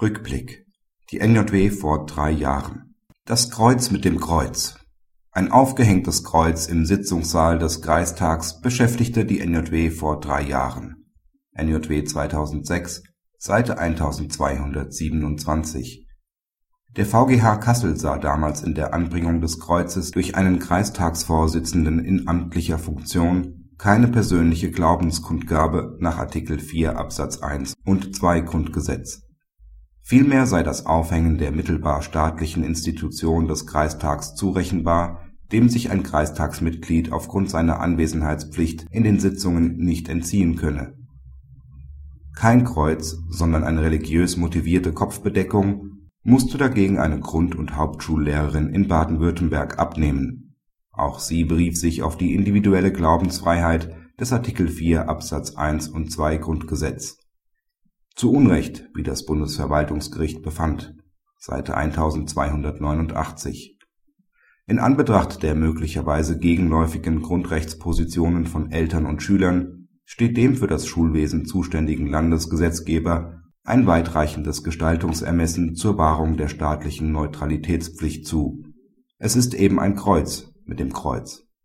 Rückblick. Die NJW vor drei Jahren. Das Kreuz mit dem Kreuz. Ein aufgehängtes Kreuz im Sitzungssaal des Kreistags beschäftigte die NJW vor drei Jahren. NJW 2006, Seite 1227. Der VGH Kassel sah damals in der Anbringung des Kreuzes durch einen Kreistagsvorsitzenden in amtlicher Funktion keine persönliche Glaubenskundgabe nach Artikel 4 Absatz 1 und 2 Grundgesetz Vielmehr sei das Aufhängen der mittelbar staatlichen Institution des Kreistags zurechenbar, dem sich ein Kreistagsmitglied aufgrund seiner Anwesenheitspflicht in den Sitzungen nicht entziehen könne. Kein Kreuz, sondern eine religiös motivierte Kopfbedeckung musste dagegen eine Grund und Hauptschullehrerin in Baden-Württemberg abnehmen. Auch sie berief sich auf die individuelle Glaubensfreiheit des Artikel 4 Absatz 1 und 2 Grundgesetz zu Unrecht, wie das Bundesverwaltungsgericht befand (Seite 1289). In Anbetracht der möglicherweise gegenläufigen Grundrechtspositionen von Eltern und Schülern steht dem für das Schulwesen zuständigen Landesgesetzgeber ein weitreichendes Gestaltungsermessen zur Wahrung der staatlichen Neutralitätspflicht zu. Es ist eben ein Kreuz mit dem Kreuz